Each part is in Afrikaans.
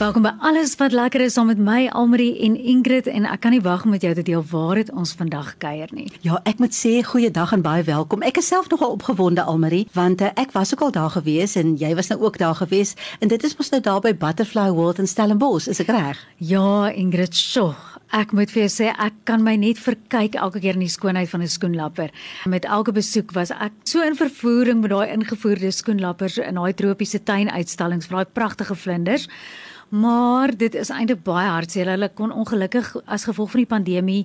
Welkom by alles wat lekker is saam met my Almarie en Ingrid en ek kan nie wag om met jou te deel waar dit ons vandag kuier nie. Ja, ek moet sê goeiedag en baie welkom. Ek is self nogal opgewonde Almarie, want uh, ek was ook al daar gewees en jy was nou ook daar gewees en dit is mos nou daar by Butterfly World in Stellenbosch, is ek reg? Ja, Ingrid, sjoe. Ek moet vir jou sê ek kan my net verkyk elke keer in die skoonheid van 'n skoenlapper. Met elke besoek was ek so in vervoering met daai ingevoerde skoenlappers in daai tropiese tuinuitstallings vir daai pragtige vlinders. Maar dit is eintlik baie hartseer. Hulle kon ongelukkig as gevolg van die pandemie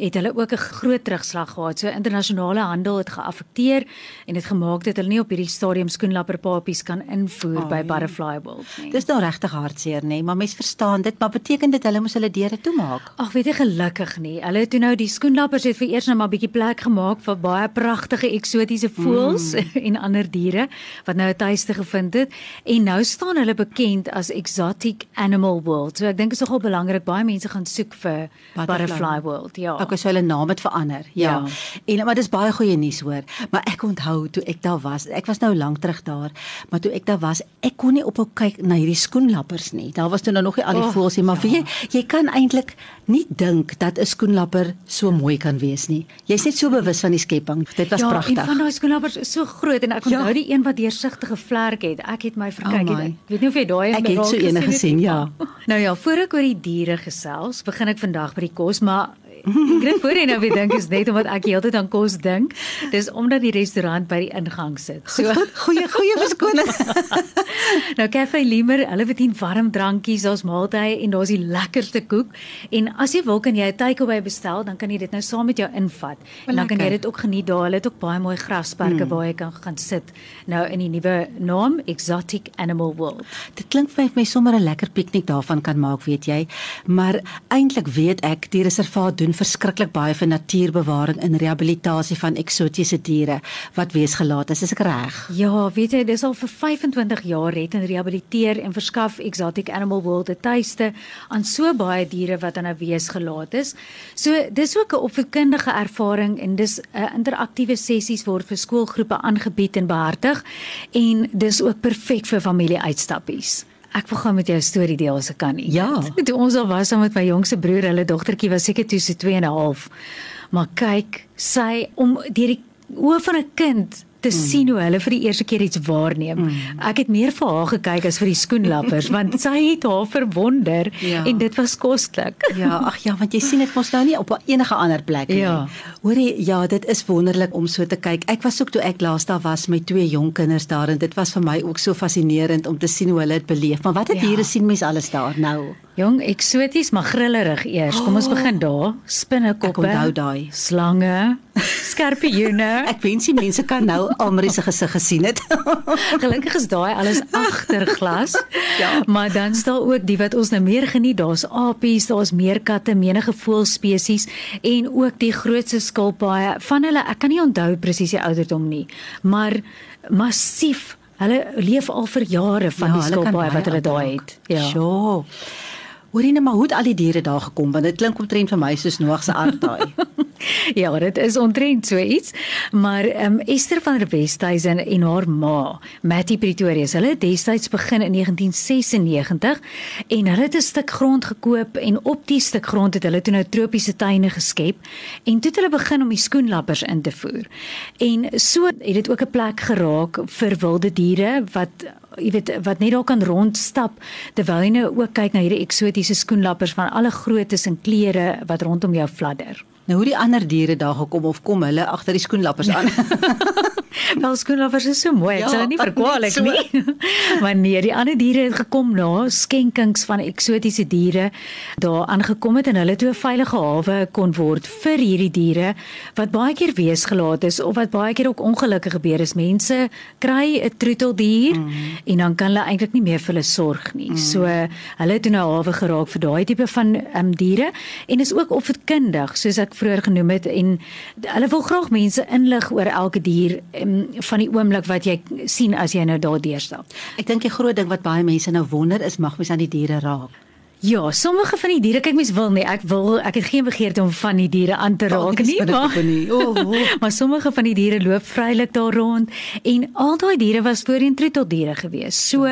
het hulle ook 'n groot terugslag gehad. So internasionale handel het geaffekteer en dit gemaak dat hulle nie op hierdie stadium skoenlapperpapies kan invoer oh, by Butterfly World nie. Dis nou regtig hartseer, nê, maar mense verstaan dit, maar beteken dit hulle moes hulle deure toemaak? Ag, weet jy gelukkig nie. Hulle het toe nou die skoenlappers het vir eers nou maar 'n bietjie plek gemaak vir baie pragtige eksotiese voëls mm. en ander diere wat nou 'n tuiste gevind het en nou staan hulle bekend as Exotic Animal World. So ek dink dit is nogal belangrik baie mense gaan soek vir Butterfly, Butterfly World. Ja. Okay, so hulle naam het verander. Ja. ja. En maar dis baie goeie nuus hoor. Maar ek onthou toe ek daar was. Ek was nou lank terug daar, maar toe ek daar was, ek kon nie ophou kyk na hierdie skoenlappers nie. Daar was toe nou nog nie al die oh, voëls nie, maar ja. jy jy kan eintlik nie dink dat 'n skoenlapper so mooi kan wees nie. Jy's net so bewus van die skepping. Dit was ja, pragtig. Ja, en van daai skoenlappers is so groot en ek onthou ja. die een wat deursigtige vlerke het. Ek het my verkyk. Oh ek weet nie of jy daai ek het so ene gesien, ja. Nou ja, voor ek oor die diere gesels, begin ek vandag by die kos, maar Dink voor jy nou weer dink is net omdat ek heeltyd aan kos dink. Dis omdat die restaurant by die ingang sit. So goeie goeie verskoning. nou Cafe Limer, hulle bedien warm drankies, daar's maaltye en daar's die lekkerste koek. En as jy wil kan jy 'n takeaway bestel, dan kan jy dit nou saam met jou invat. En dan kan jy dit ook geniet daar. Hulle het ook baie mooi grasperke mm. waar jy kan gaan sit. Nou in die nuwe naam Exotic Animal World. Dit klink vir my sommer 'n lekker piknik daarvan kan maak, weet jy. Maar eintlik weet ek die reservaat doen doen verskriklik baie vir natuurbewaring en rehabilitasie van eksotiese diere wat weesgelaat is. Is ek reg? Ja, weet jy, dis al vir 25 jaar red en rehabiliteer en verskaf Exotic Animal World 'n tuiste aan so baie diere wat aan 'n weesgelaat is. So dis ook 'n opvoedkundige ervaring en dis 'n uh, interaktiewe sessies word vir skoolgroepe aangebied en behartig en dis ook perfek vir familie-uitstappies. Ek wil gou met jou 'n storie deel as ek kan. Ja. Toe ons al was saam met my jongste broer, hulle dogtertjie was seker toe so 2 en 'n half. Maar kyk, sy om deur die oë van 'n kind te mm. sien hoe hulle vir die eerste keer iets waarneem. Mm. Ek het meer vir haar gekyk as vir die skoenlappers want sy het haar verwonder ja. en dit was koslik. Ja, ag ja, want jy sien dit mos nou nie op enige ander plek nie. Ja. Hoorie, ja, dit is wonderlik om so te kyk. Ek was ook toe ek laas daar was met twee jong kinders daar en dit was vir my ook so fascinerend om te sien hoe hulle dit beleef. Maar wat het ja. hier gesien mense alles daar nou? Jong, eksoties maar grillerig eers. Kom ons begin daar. Spinnekoppe. Ek onthou daai. Slange. Skorpioene. ek wens die mense kan nou Almarie se gesig gesien het. Gelukkig is daai alles agter glas. ja. Maar dan is daar ook die wat ons nou meer geniet. Daar's apies, daar's meerkatte, menige voëlspesies en ook die grootste skilpaaie van hulle. Ek kan nie onthou presies die ouderdom nie, maar massief. Hulle leef al vir jare van ja, die skilpaaie wat hulle daai het. Ja. Sjoe. Hoorie net maar hoe het al die diere daar gekom want dit klink omtrent vir my soos Noag se ark daai. ja, dit is omtrent so iets. Maar ehm um, Esther van der Westhuizen en haar ma, Mattie Pretorius, hulle het destyds begin in 1996 en hulle het 'n stuk grond gekoop en op die stuk grond het hulle toe nou tropiese tuine geskep en toe het hulle begin om die skoenlappers in te voer. En so het dit ook 'n plek geraak vir wilde diere wat jy weet wat net daar kan rondstap terwyl jy nou ook kyk na hierdie eksotiese skoenlappers van alle groottes en kleure wat rondom jou fladder. Nou hoe die ander diere daar gekom of kom hulle agter die skoenlappers aan? Wel skoenlappers is so mooi, ek ja, sal nie verkwalik so. nie. maar nee, die ander diere het gekom na skenkings van eksotiese diere daar aangekom het en hulle toe 'n veilige hawe kon word vir hierdie diere wat baie keer weesgelaat is of wat baie keer ook ongelukkige gebeur is. Mense kry 'n troeteldier mm. en dan kan hulle eintlik nie meer vir hulle sorg nie. Mm. So hulle het toe nou hawe geraak vir daai tipe van um, diere en is ook opvoedkundig soos ek vroeër genoem het en hulle wil graag mense inlig oor elke dier um, van die oomblik wat jy sien as jy nou daar deurstap. Ek dink die groot ding wat baie mense nou wonder is mag mens aan die diere raak. Ja, sommige van die diere kyk mens wil nie. Ek wil ek het geen begeerte om van die diere aan te raak nie, maar oh, oh. maar sommige van die diere loop vrylik daar rond en al daai diere was voorheen troeteldiere gewees. So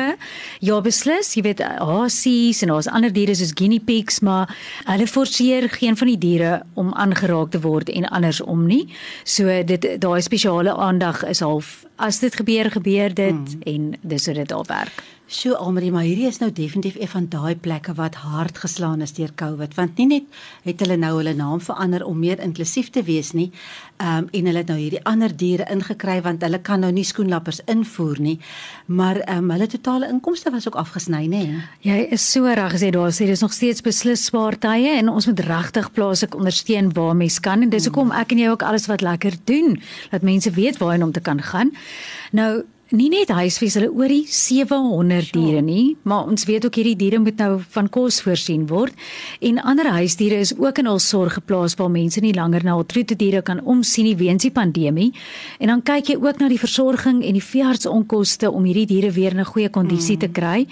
ja, beslis, jy weet hasies en daar's ander diere soos guinea pigs, maar hulle forceer geen van die diere om aangeraak te word en andersom nie. So dit daai spesiale aandag is half as dit gebeur, gebeur dit hmm. en dis hoe dit daar werk. So Almarie, maar hierdie is nou definitief een van daai plekke wat hard geslaan is deur COVID, want nie net het hulle nou hulle naam verander om meer inklusief te wees nie, ehm um, en hulle het nou hierdie ander diere ingekry want hulle kan nou nie skoenlappers invoer nie, maar ehm um, hulle totale inkomste was ook afgesny, nê? Jy is so reg gesê daar sê dis nog steeds beslisbaar tye en ons moet regtig plaaslik ondersteun waar mens kan en dis hoekom ek en jy ook alles wat lekker doen, dat mense weet waarheen om te kan gaan. Nou nie net huisves hulle oor die 700 diere nie, maar ons weet ook hierdie diere moet nou van kos voorsien word en ander huisdiere is ook in hul sorg geplaas waar mense nie langer na hul troete diere kan omsien nie weens die pandemie. En dan kyk jy ook na die versorging en die veeartsonkoste om hierdie diere weer in 'n goeie kondisie mm. te kry.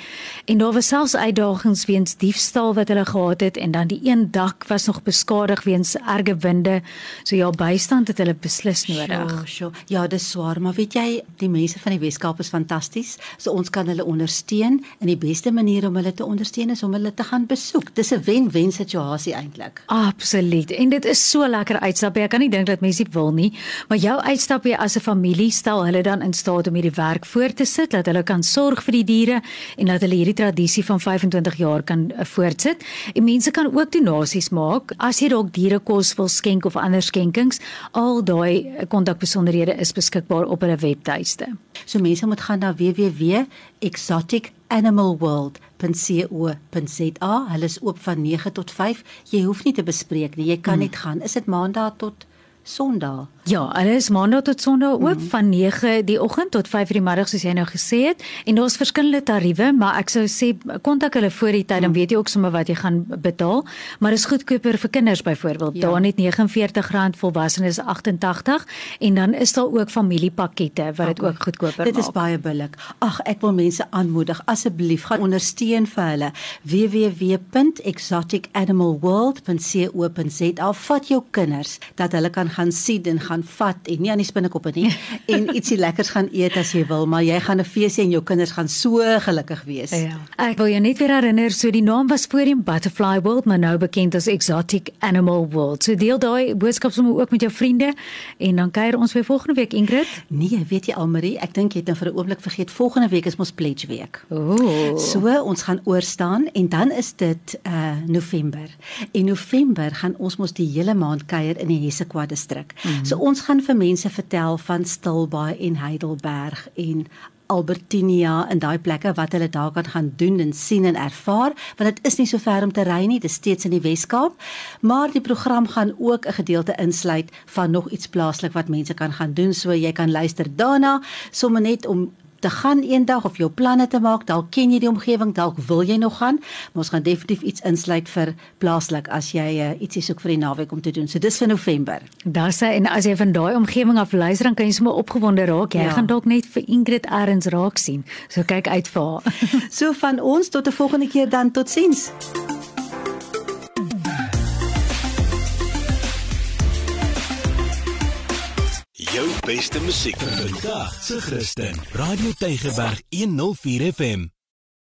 En daar was selfs uitdagings weens diefstal wat hulle gehad het en dan die een dak was nog beskadig weens erge winde. So ja, bystand het hulle beslis nodig. Sure, sure. Ja, dis swaar, maar weet jy, die mense van die Weskaap is fantasties. So ons kan hulle ondersteun en die beste manier om hulle te ondersteun is om hulle te gaan besoek. Dis 'n wen-wen situasie eintlik. Absoluut. En dit is so lekker uitstap. Ek kan nie dink dat mense dit wil nie, maar jou uitstap jy as 'n familie stel hulle dan in staat om hierdie werk voort te sit, dat hulle kan sorg vir die diere en dat hulle hierdie tradisie van 25 jaar kan uh, voortsit. En mense kan ook donasies maak as jy dalk diere kos wil skenk of ander skenkings. Al daai uh, kontakbesonderhede is beskikbaar op hulle webtuiste. So mense moet gaan na www.exoticanimalworld.co.za. Hulle is oop van 9 tot 5. Jy hoef nie te bespreek nie. Jy kan hmm. net gaan. Is dit maandag tot Sondag. Ja, hulle is maandag tot Sondag oop mm -hmm. van 9 die oggend tot 5 die middag soos jy nou gesê het en daar's verskillende tariewe, maar ek sou sê kontak hulle voor die tyd mm -hmm. dan weet jy ook sommer wat jy gaan betaal, maar is goedkoper vir kinders byvoorbeeld. Ja. Daar net R49 volwassenes 88 en dan is daar ook familiepakkette wat dit okay. ook goedkoper dit maak. Dit is baie billik. Ag, ek wil mense aanmoedig asseblief gaan ondersteun vir hulle www.exoticanimalworld.co.za. Vat jou kinders dat hulle kan gaan sien en gaan vat en nie aan die spinnekoppe nie en ietsie lekkers gaan eet as jy wil, maar jy gaan 'n feesie en jou kinders gaan so gelukkig wees. Ja. Ek wil jou net weer herinner, so die naam was voorheen Butterfly World, maar nou bekend as Exotic Animal World. So deel daai boodskap sommer ook met jou vriende en dan kuier ons weer volgende week Ingrid. Nee, weet jy Almarie, ek dink jy het nou vir 'n oomblik vergeet, volgende week is mos pledge week. Ooh. So ons gaan oor staan en dan is dit uh November. In November gaan ons mos die hele maand kuier in die Hessequa distrik. Mm -hmm. So ons gaan vir mense vertel van Stilbaai en Heidelberg en Albertinia en daai plekke wat hulle daar kan gaan doen en sien en ervaar want dit is nie so ver om te ry nie, dit is steeds in die Wes-Kaap. Maar die program gaan ook 'n gedeelte insluit van nog iets plaaslik wat mense kan gaan doen. So jy kan luister daarna sommer net om te gaan eendag of jou planne te maak. Dalk ken jy die omgewing, dalk wil jy nog gaan, maar ons gaan definitief iets insluit vir plaaslik as jy uh, ietsie soek vir die naweek om te doen. So dis vir November. Daar sê en as jy van daai omgewing af luister, dan kan jy sommer opgewonde raak. Jy ja. gaan dalk net vir Ingrid Erns raak sien. So kyk uit vir haar. so van ons tot 'n volgende keer dan. Totsiens. Beste musiek vir vandag se Christen. Radio Tygerberg 104 FM.